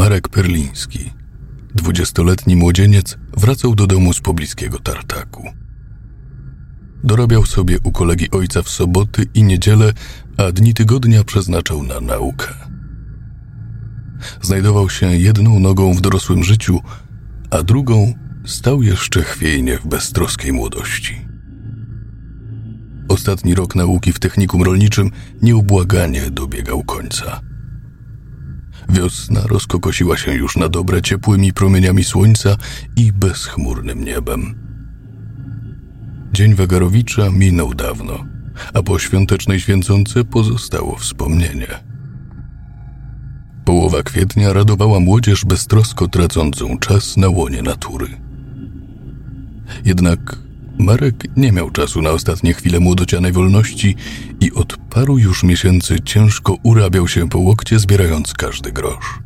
Marek Perliński. Dwudziestoletni młodzieniec wracał do domu z pobliskiego tartaku. Dorabiał sobie u kolegi ojca w soboty i niedzielę, a dni tygodnia przeznaczał na naukę. Znajdował się jedną nogą w dorosłym życiu, a drugą stał jeszcze chwiejnie w beztroskiej młodości. Ostatni rok nauki w technikum rolniczym nieubłaganie dobiegał końca. Wiosna rozkokosiła się już na dobre ciepłymi promieniami słońca i bezchmurnym niebem. Dzień Wagarowicza minął dawno, a po świątecznej święconce pozostało wspomnienie. Połowa kwietnia radowała młodzież beztrosko tracącą czas na łonie natury. Jednak Marek nie miał czasu na ostatnie chwile młodocianej wolności i od paru już miesięcy ciężko urabiał się po łokcie, zbierając każdy grosz.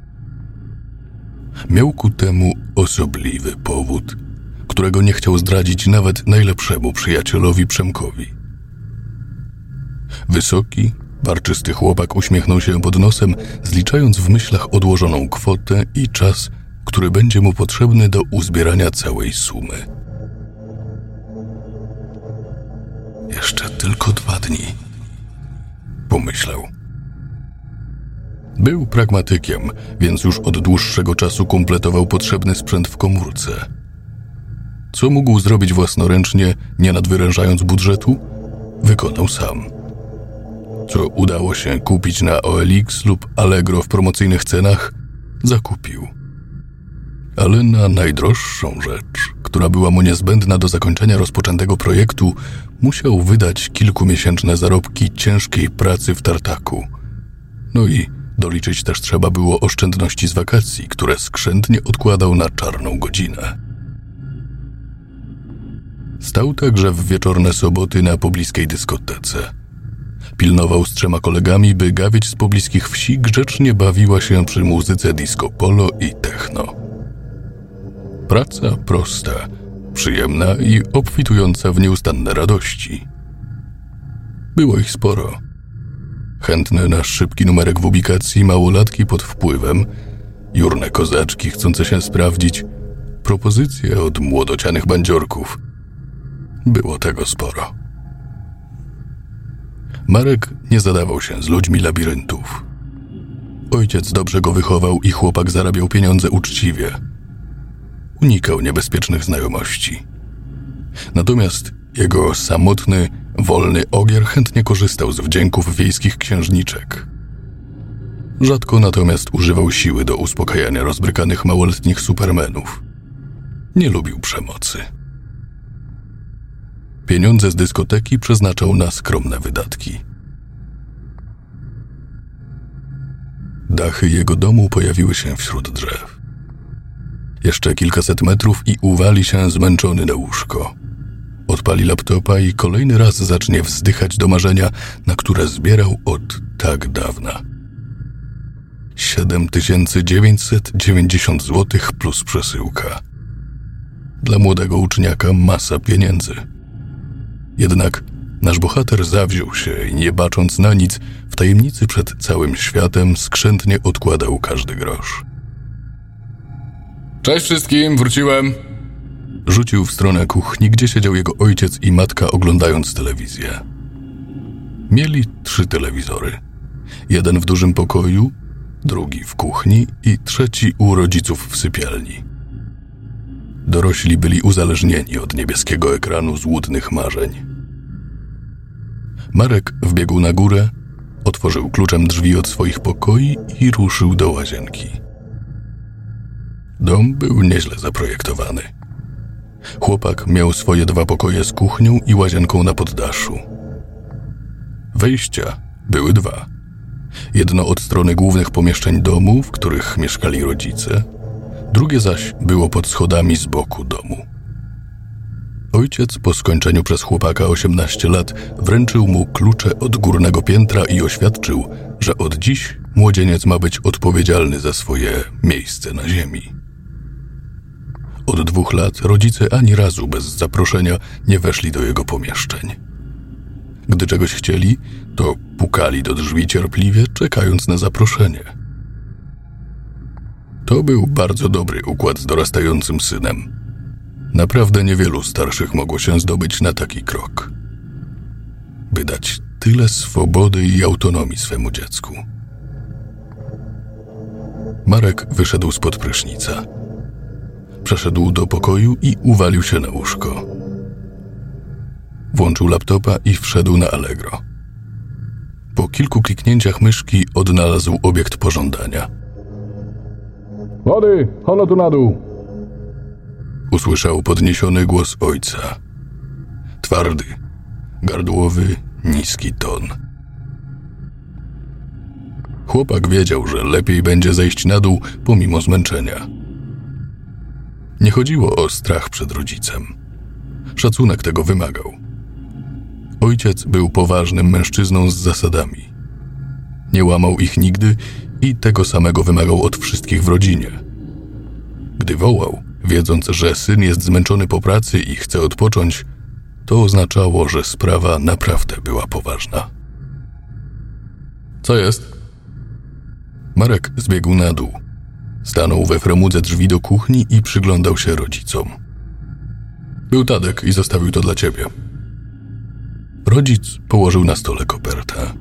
Miał ku temu osobliwy powód, którego nie chciał zdradzić nawet najlepszemu przyjacielowi Przemkowi. Wysoki, warczysty chłopak uśmiechnął się pod nosem, zliczając w myślach odłożoną kwotę i czas, który będzie mu potrzebny do uzbierania całej sumy. Jeszcze tylko dwa dni, pomyślał. Był pragmatykiem, więc już od dłuższego czasu kompletował potrzebny sprzęt w komórce. Co mógł zrobić własnoręcznie, nie nadwyrężając budżetu? Wykonał sam. Co udało się kupić na OLX lub Allegro w promocyjnych cenach, zakupił. Ale na najdroższą rzecz, która była mu niezbędna do zakończenia rozpoczętego projektu, musiał wydać kilkumiesięczne zarobki ciężkiej pracy w tartaku. No i doliczyć też trzeba było oszczędności z wakacji, które skrzętnie odkładał na czarną godzinę. Stał także w wieczorne soboty na pobliskiej dyskotece. Pilnował z trzema kolegami, by gawieć z pobliskich wsi grzecznie bawiła się przy muzyce disco polo i techno. Praca prosta, przyjemna i obfitująca w nieustanne radości. Było ich sporo. Chętne na szybki numerek w ubikacji małolatki pod wpływem, jurne kozaczki chcące się sprawdzić, propozycje od młodocianych bandziorków. Było tego sporo. Marek nie zadawał się z ludźmi labiryntów. Ojciec dobrze go wychował i chłopak zarabiał pieniądze uczciwie – unikał niebezpiecznych znajomości. Natomiast jego samotny, wolny ogier chętnie korzystał z wdzięków wiejskich księżniczek. Rzadko natomiast używał siły do uspokajania rozbrykanych małoletnich supermenów. Nie lubił przemocy. Pieniądze z dyskoteki przeznaczał na skromne wydatki. Dachy jego domu pojawiły się wśród drzew. Jeszcze kilkaset metrów i uwali się zmęczony na łóżko. Odpali laptopa i kolejny raz zacznie wzdychać do marzenia, na które zbierał od tak dawna. 7990 zł plus przesyłka. Dla młodego uczniaka masa pieniędzy. Jednak nasz bohater zawziął się i nie bacząc na nic, w tajemnicy przed całym światem skrzętnie odkładał każdy grosz. Cześć wszystkim, wróciłem. Rzucił w stronę kuchni, gdzie siedział jego ojciec i matka oglądając telewizję. Mieli trzy telewizory. Jeden w dużym pokoju, drugi w kuchni i trzeci u rodziców w sypialni. Dorośli byli uzależnieni od niebieskiego ekranu złudnych marzeń. Marek wbiegł na górę, otworzył kluczem drzwi od swoich pokoi i ruszył do łazienki. Dom był nieźle zaprojektowany. Chłopak miał swoje dwa pokoje z kuchnią i łazienką na poddaszu. Wejścia były dwa. Jedno od strony głównych pomieszczeń domu, w których mieszkali rodzice, drugie zaś było pod schodami z boku domu. Ojciec po skończeniu przez chłopaka 18 lat wręczył mu klucze od górnego piętra i oświadczył, że od dziś młodzieniec ma być odpowiedzialny za swoje miejsce na ziemi. Od dwóch lat rodzice ani razu bez zaproszenia nie weszli do jego pomieszczeń. Gdy czegoś chcieli, to pukali do drzwi cierpliwie, czekając na zaproszenie. To był bardzo dobry układ z dorastającym synem. Naprawdę niewielu starszych mogło się zdobyć na taki krok. By dać tyle swobody i autonomii swemu dziecku. Marek wyszedł spod prysznica. Przeszedł do pokoju i uwalił się na łóżko. Włączył laptopa i wszedł na Allegro. Po kilku kliknięciach myszki odnalazł obiekt pożądania. Wody, hono tu na dół. Usłyszał podniesiony głos ojca. Twardy, gardłowy, niski ton. Chłopak wiedział, że lepiej będzie zejść na dół pomimo zmęczenia. Nie chodziło o strach przed rodzicem. Szacunek tego wymagał. Ojciec był poważnym mężczyzną z zasadami. Nie łamał ich nigdy i tego samego wymagał od wszystkich w rodzinie. Gdy wołał, wiedząc, że syn jest zmęczony po pracy i chce odpocząć, to oznaczało, że sprawa naprawdę była poważna. Co jest? Marek zbiegł na dół. Stanął we framudze drzwi do kuchni i przyglądał się rodzicom. Był Tadek i zostawił to dla ciebie. Rodzic położył na stole kopertę.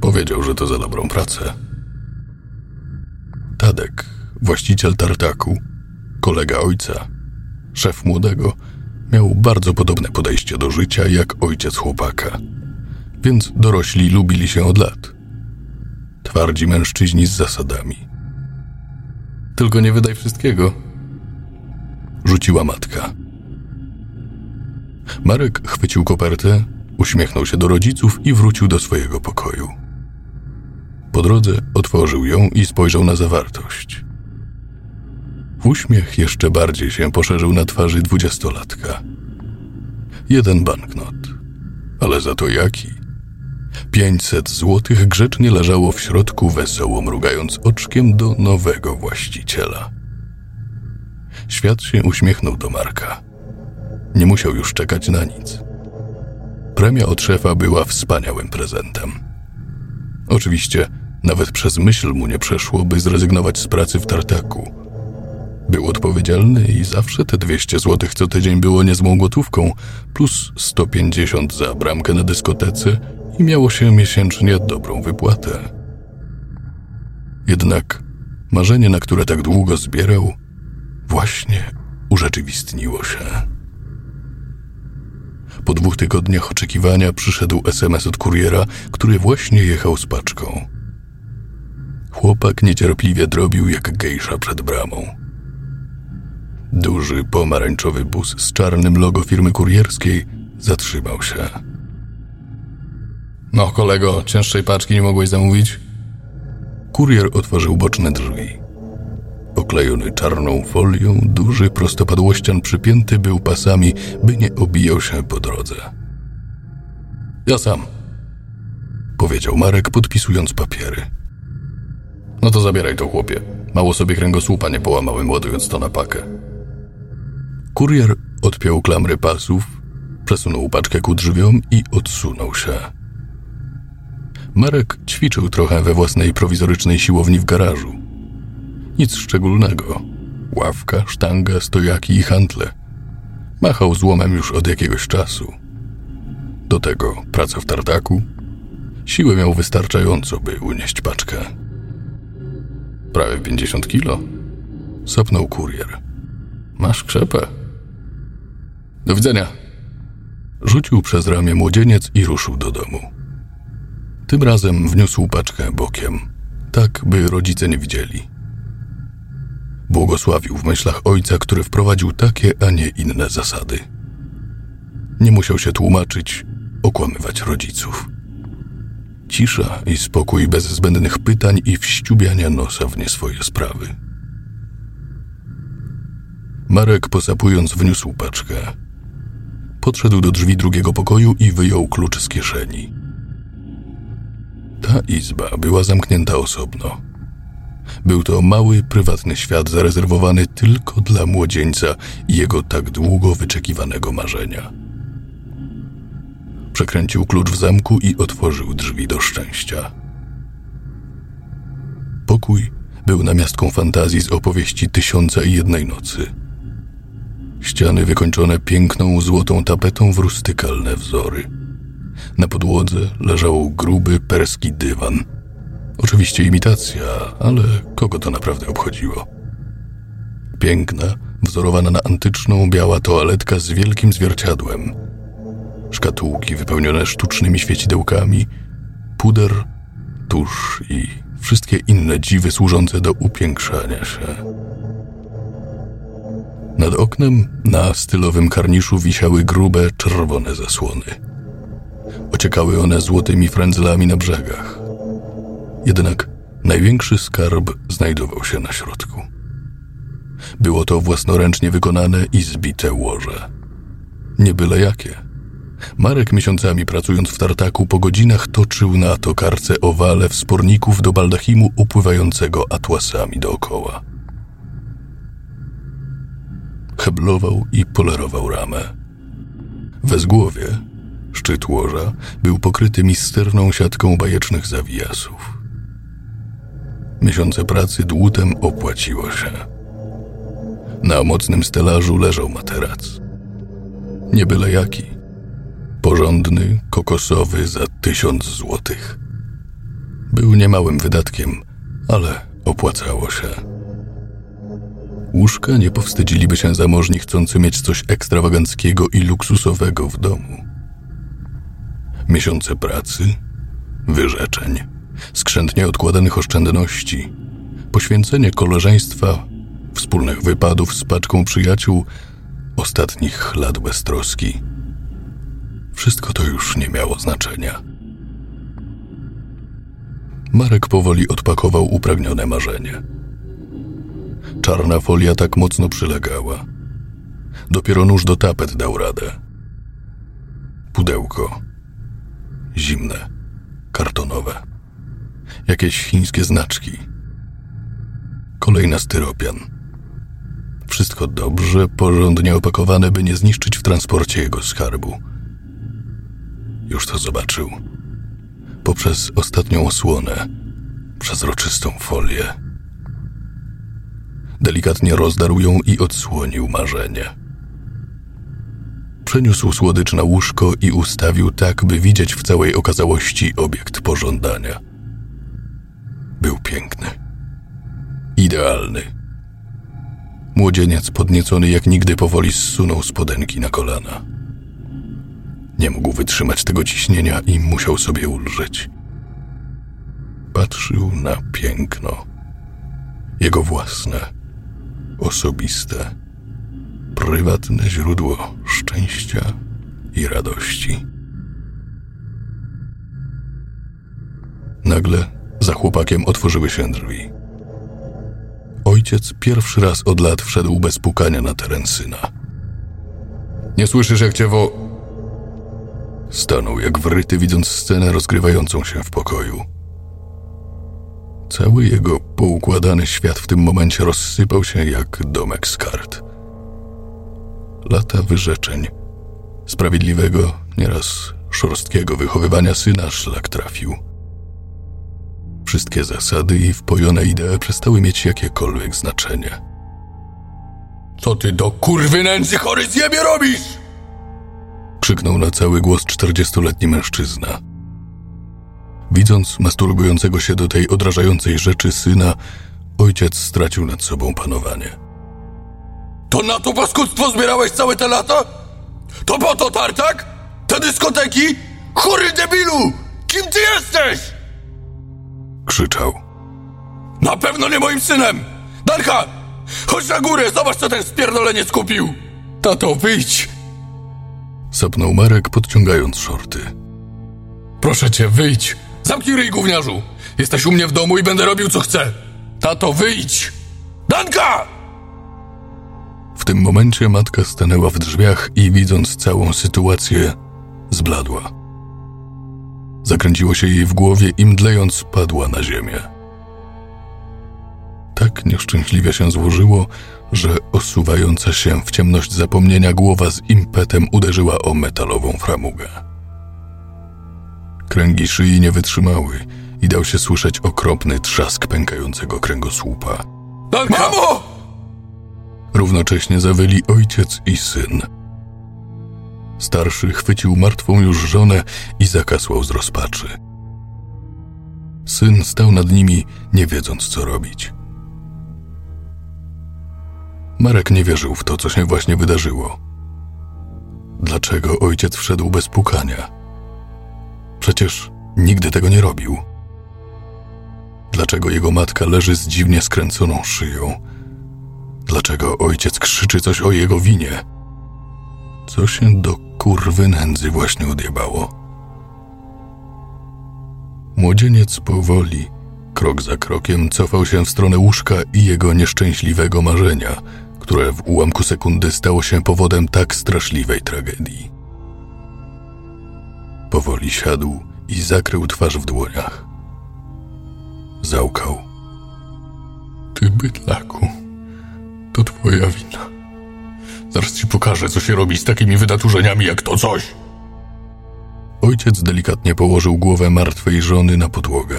Powiedział, że to za dobrą pracę. Tadek, właściciel tartaku, kolega ojca, szef młodego, miał bardzo podobne podejście do życia jak ojciec chłopaka, więc dorośli lubili się od lat. Twardzi mężczyźni z zasadami. Tylko nie wydaj wszystkiego, rzuciła matka. Marek chwycił kopertę, uśmiechnął się do rodziców i wrócił do swojego pokoju. Po drodze otworzył ją i spojrzał na zawartość. Uśmiech jeszcze bardziej się poszerzył na twarzy dwudziestolatka. Jeden banknot, ale za to jaki? Pięćset złotych grzecznie leżało w środku, wesoło mrugając oczkiem do nowego właściciela. Świat się uśmiechnął do Marka. Nie musiał już czekać na nic. Premia od szefa była wspaniałym prezentem. Oczywiście, nawet przez myśl mu nie przeszło, by zrezygnować z pracy w tartaku. Był odpowiedzialny i zawsze te 200 zł co tydzień było niezłą gotówką, plus 150 za bramkę na dyskotece i miało się miesięcznie dobrą wypłatę. Jednak marzenie, na które tak długo zbierał, właśnie urzeczywistniło się. Po dwóch tygodniach oczekiwania przyszedł SMS od kuriera, który właśnie jechał z paczką. Chłopak niecierpliwie drobił jak gejsza przed bramą. Duży, pomarańczowy bus z czarnym logo firmy kurierskiej zatrzymał się. No, kolego, cięższej paczki nie mogłeś zamówić? Kurier otworzył boczne drzwi. Oklejony czarną folią, duży prostopadłościan przypięty był pasami, by nie obijał się po drodze. Ja sam, powiedział Marek, podpisując papiery. No to zabieraj to, chłopie. Mało sobie kręgosłupa nie połamałem, ładując to na pakę. Kurier odpiął klamry pasów, przesunął paczkę ku drzwiom i odsunął się. Marek ćwiczył trochę we własnej prowizorycznej siłowni w garażu. Nic szczególnego. Ławka, sztanga, stojaki i hantle. Machał złomem już od jakiegoś czasu. Do tego praca w tartaku. Siłę miał wystarczająco, by unieść paczkę. Prawie 50 kilo. Sapnął kurier. Masz krzepę. Do widzenia. Rzucił przez ramię młodzieniec i ruszył do domu. Tym razem wniósł paczkę bokiem, tak by rodzice nie widzieli. Błogosławił w myślach ojca, który wprowadził takie, a nie inne zasady. Nie musiał się tłumaczyć, okłamywać rodziców. Cisza i spokój bez zbędnych pytań i wściubiania nosa w nie swoje sprawy. Marek posapując wniósł paczkę. Podszedł do drzwi drugiego pokoju i wyjął klucz z kieszeni. Ta izba była zamknięta osobno. Był to mały, prywatny świat zarezerwowany tylko dla młodzieńca i jego tak długo wyczekiwanego marzenia. Przekręcił klucz w zamku i otworzył drzwi do szczęścia. Pokój był namiastką fantazji z opowieści Tysiąca i Jednej Nocy. Ściany wykończone piękną, złotą tapetą w rustykalne wzory. Na podłodze leżał gruby perski dywan. Oczywiście imitacja, ale kogo to naprawdę obchodziło? Piękna, wzorowana na antyczną, biała toaletka z wielkim zwierciadłem. Szkatułki wypełnione sztucznymi świecidełkami, puder, tusz i wszystkie inne dziwy służące do upiększania się. Nad oknem na stylowym karniszu wisiały grube, czerwone zasłony. Ociekały one złotymi frędzlami na brzegach. Jednak największy skarb znajdował się na środku. Było to własnoręcznie wykonane i zbite łoże. Nie byle jakie. Marek miesiącami pracując w tartaku po godzinach toczył na tokarce owale wsporników do baldachimu upływającego atłasami dookoła. Heblował i polerował ramę. Wezgłowie, szczyt łoża, był pokryty misterną siatką bajecznych zawijasów. Miesiące pracy dłutem opłaciło się. Na mocnym stelażu leżał materac. Nie byle jaki. Porządny, kokosowy za tysiąc złotych. Był niemałym wydatkiem, ale opłacało się. Łóżka nie powstydziliby się zamożni chcący mieć coś ekstrawaganckiego i luksusowego w domu. Miesiące pracy, wyrzeczeń, skrzętnie odkładanych oszczędności, poświęcenie koleżeństwa, wspólnych wypadów z paczką przyjaciół, ostatnich lat beztroski. Wszystko to już nie miało znaczenia. Marek powoli odpakował upragnione marzenie. Czarna folia tak mocno przylegała. Dopiero nóż do tapet dał radę. Pudełko. Zimne. Kartonowe. Jakieś chińskie znaczki. Kolejna styropian. Wszystko dobrze, porządnie opakowane, by nie zniszczyć w transporcie jego skarbu. Już to zobaczył. Poprzez ostatnią osłonę, przezroczystą folię. Delikatnie rozdarł ją i odsłonił marzenie. Przeniósł słodycz na łóżko i ustawił tak, by widzieć w całej okazałości obiekt pożądania. Był piękny. Idealny. Młodzieniec podniecony jak nigdy powoli zsunął spodenki na kolana. Nie mógł wytrzymać tego ciśnienia i musiał sobie ulżyć. Patrzył na piękno. Jego własne osobiste, prywatne źródło szczęścia i radości. Nagle za chłopakiem otworzyły się drzwi. Ojciec pierwszy raz od lat wszedł bez pukania na teren syna. Nie słyszysz, jak cię wo... Stanął jak wryty, widząc scenę rozgrywającą się w pokoju. Cały jego poukładany świat w tym momencie rozsypał się jak domek z kart. Lata wyrzeczeń, sprawiedliwego, nieraz szorstkiego wychowywania syna szlak trafił. Wszystkie zasady i wpojone idee przestały mieć jakiekolwiek znaczenie. Co ty do kurwy nędzy chory zjebie robisz? Krzyknął na cały głos czterdziestoletni mężczyzna. Widząc masturbującego się do tej odrażającej rzeczy syna, ojciec stracił nad sobą panowanie. To na to paskudztwo zbierałeś całe te lata? To po to tartak? Te dyskoteki? Chory debilu! Kim ty jesteś? Krzyczał. Na pewno nie moim synem! Danka! Chodź na górę, zobacz co ten spierdoleniec kupił! Tato, wyjdź! Sapnął Marek, podciągając szorty. Proszę cię, wyjdź! Zamknij ryj, gówniarzu! Jesteś u mnie w domu i będę robił co chcę! Tato, wyjdź! Danka! W tym momencie matka stanęła w drzwiach i widząc całą sytuację, zbladła. Zakręciło się jej w głowie i mdlejąc padła na ziemię. Tak nieszczęśliwie się złożyło, że osuwająca się w ciemność zapomnienia głowa z impetem uderzyła o metalową framugę. Kręgi szyi nie wytrzymały i dał się słyszeć okropny trzask pękającego kręgosłupa. Danka! Mamo! Równocześnie zawyli ojciec i syn. Starszy chwycił martwą już żonę i zakasłał z rozpaczy. Syn stał nad nimi, nie wiedząc co robić. Marek nie wierzył w to, co się właśnie wydarzyło. Dlaczego ojciec wszedł bez pukania? Przecież nigdy tego nie robił. Dlaczego jego matka leży z dziwnie skręconą szyją? Dlaczego ojciec krzyczy coś o jego winie? Co się do kurwy nędzy właśnie odjebało? Młodzieniec powoli, krok za krokiem, cofał się w stronę łóżka i jego nieszczęśliwego marzenia, które w ułamku sekundy stało się powodem tak straszliwej tragedii. Powoli siadł i zakrył twarz w dłoniach. Załkał. Ty bydlaku, twoja wina. Zaraz ci pokażę, co się robi z takimi wydaturzeniami jak to coś. Ojciec delikatnie położył głowę martwej żony na podłogę.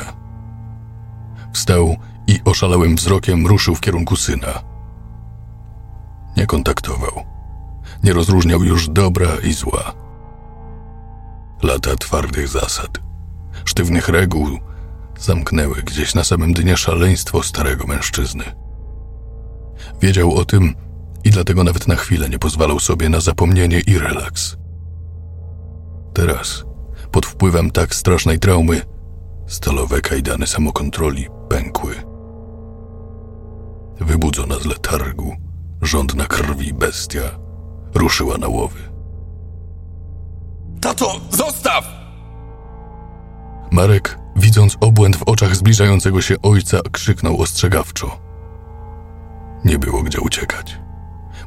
Wstał i oszalałym wzrokiem ruszył w kierunku syna. Nie kontaktował. Nie rozróżniał już dobra i zła. Lata twardych zasad, sztywnych reguł zamknęły gdzieś na samym dnie szaleństwo starego mężczyzny. Wiedział o tym i dlatego nawet na chwilę nie pozwalał sobie na zapomnienie i relaks. Teraz, pod wpływem tak strasznej traumy, stalowe kajdany samokontroli pękły. Wybudzona z letargu, żądna krwi bestia ruszyła na łowy. Tato, zostaw! Marek, widząc obłęd w oczach zbliżającego się ojca, krzyknął ostrzegawczo. Nie było gdzie uciekać.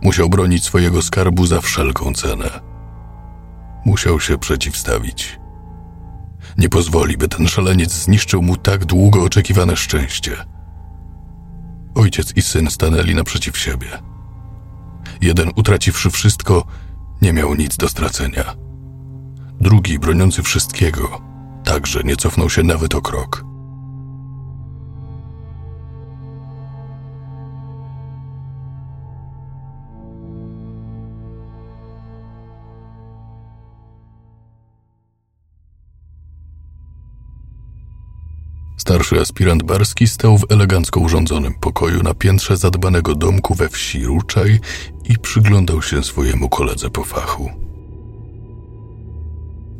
Musiał bronić swojego skarbu za wszelką cenę. Musiał się przeciwstawić. Nie pozwoli, by ten szaleniec zniszczył mu tak długo oczekiwane szczęście. Ojciec i syn stanęli naprzeciw siebie. Jeden, utraciwszy wszystko, nie miał nic do stracenia. Drugi, broniący wszystkiego, także nie cofnął się nawet o krok. Starszy aspirant Barski stał w elegancko urządzonym pokoju na piętrze zadbanego domku we wsi Ruczaj i przyglądał się swojemu koledze po fachu.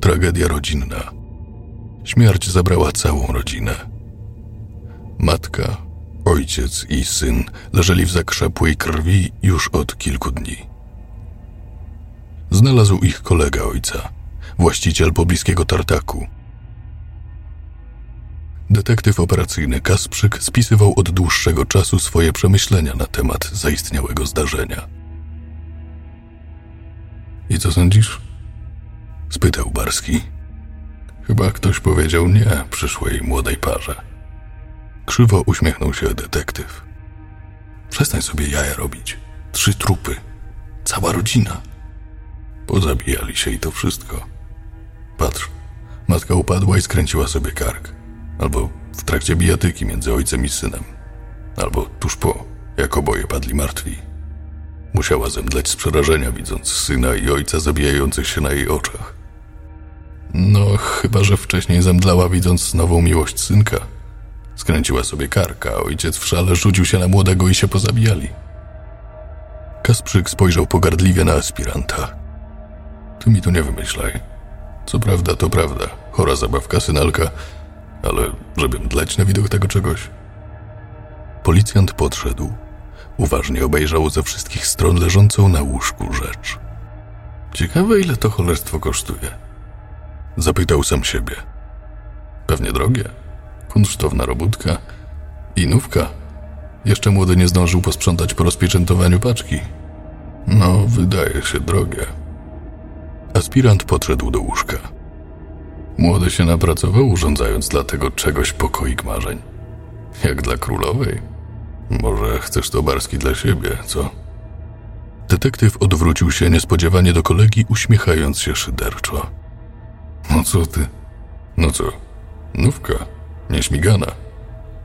Tragedia rodzinna. Śmierć zabrała całą rodzinę. Matka, ojciec i syn leżeli w zakrzepłej krwi już od kilku dni. Znalazł ich kolega ojca, właściciel pobliskiego tartaku – Detektyw operacyjny Kasprzyk spisywał od dłuższego czasu swoje przemyślenia na temat zaistniałego zdarzenia. I co sądzisz? spytał Barski. Chyba ktoś powiedział nie przyszłej młodej parze. Krzywo uśmiechnął się detektyw. Przestań sobie jaja robić. Trzy trupy. Cała rodzina. Pozabijali się i to wszystko. Patrz, matka upadła i skręciła sobie kark. Albo w trakcie bijatyki między ojcem i synem. Albo tuż po, jak oboje padli martwi. Musiała zemdleć z przerażenia, widząc syna i ojca zabijających się na jej oczach. No, chyba że wcześniej zemdlała, widząc nową miłość synka. Skręciła sobie karka, a ojciec w szale rzucił się na młodego i się pozabijali. Kasprzyk spojrzał pogardliwie na aspiranta. Ty mi tu nie wymyślaj. Co prawda, to prawda. Chora zabawka synalka, ale żeby mdleć na widok tego czegoś. Policjant podszedł, uważnie obejrzał ze wszystkich stron leżącą na łóżku rzecz. Ciekawe, ile to cholerstwo kosztuje. Zapytał sam siebie. Pewnie drogie. Kunsztowna robótka. Inówka. Jeszcze młody nie zdążył posprzątać po rozpieczętowaniu paczki. No, wydaje się drogie. Aspirant podszedł do łóżka. Młody się napracował, urządzając dla tego czegoś pokoik marzeń. Jak dla królowej. Może chcesz to barski dla siebie, co? Detektyw odwrócił się niespodziewanie do kolegi, uśmiechając się szyderczo. No co ty? No co? Nówka. Nieśmigana.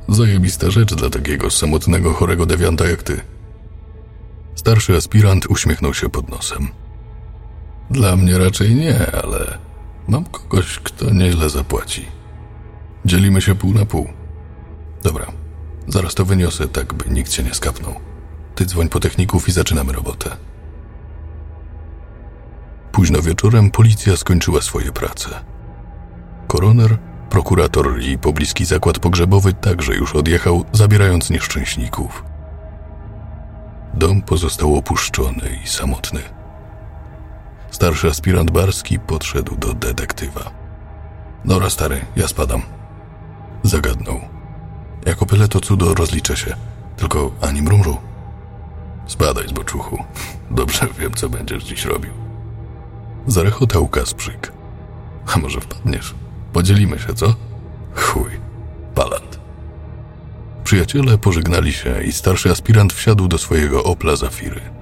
Zajebista rzecz dla takiego samotnego, chorego dewianta jak ty. Starszy aspirant uśmiechnął się pod nosem. Dla mnie raczej nie, ale mam kogoś, kto nieźle zapłaci. Dzielimy się pół na pół. Dobra, zaraz to wyniosę, tak by nikt się nie skapnął. Ty dzwoń po techników i zaczynamy robotę. Późno wieczorem policja skończyła swoje prace. Koroner, prokurator i pobliski zakład pogrzebowy także już odjechał, zabierając nieszczęśników. Dom pozostał opuszczony i samotny. Starszy aspirant Barski podszedł do detektywa. Dobra, stary, ja spadam. Zagadnął. Jako byle to cudo rozliczę się. Tylko ani mrumru. Spadaj z. Dobrze wiem, co będziesz dziś robił. Zarechotał Kasprzyk. A może wpadniesz? Podzielimy się, co? Chuj. Palant. Przyjaciele pożegnali się i starszy aspirant wsiadł do swojego Opla Zafiry.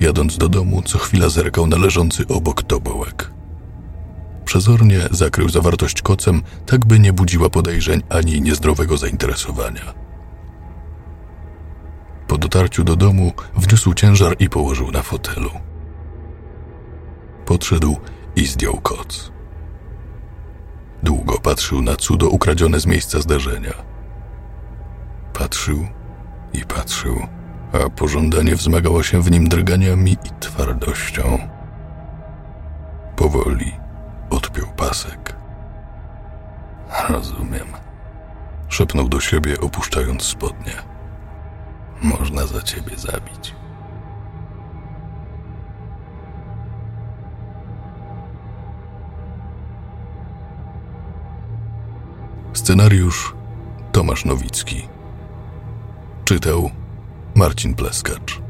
Jadąc do domu, co chwila zerkał na leżący obok tobołek. Przezornie zakrył zawartość kocem, tak by nie budziła podejrzeń ani niezdrowego zainteresowania. Po dotarciu do domu wniósł ciężar i położył na fotelu. Podszedł i zdjął koc. Długo patrzył na cudo ukradzione z miejsca zdarzenia. Patrzył i patrzył, a pożądanie wzmagało się w nim drganiami i twardością. Powoli odpiął pasek. Rozumiem. Szepnął do siebie, opuszczając spodnie. Można za ciebie zabić. Scenariusz Tomasz Nowicki. Czytał Marcin Pleskacz.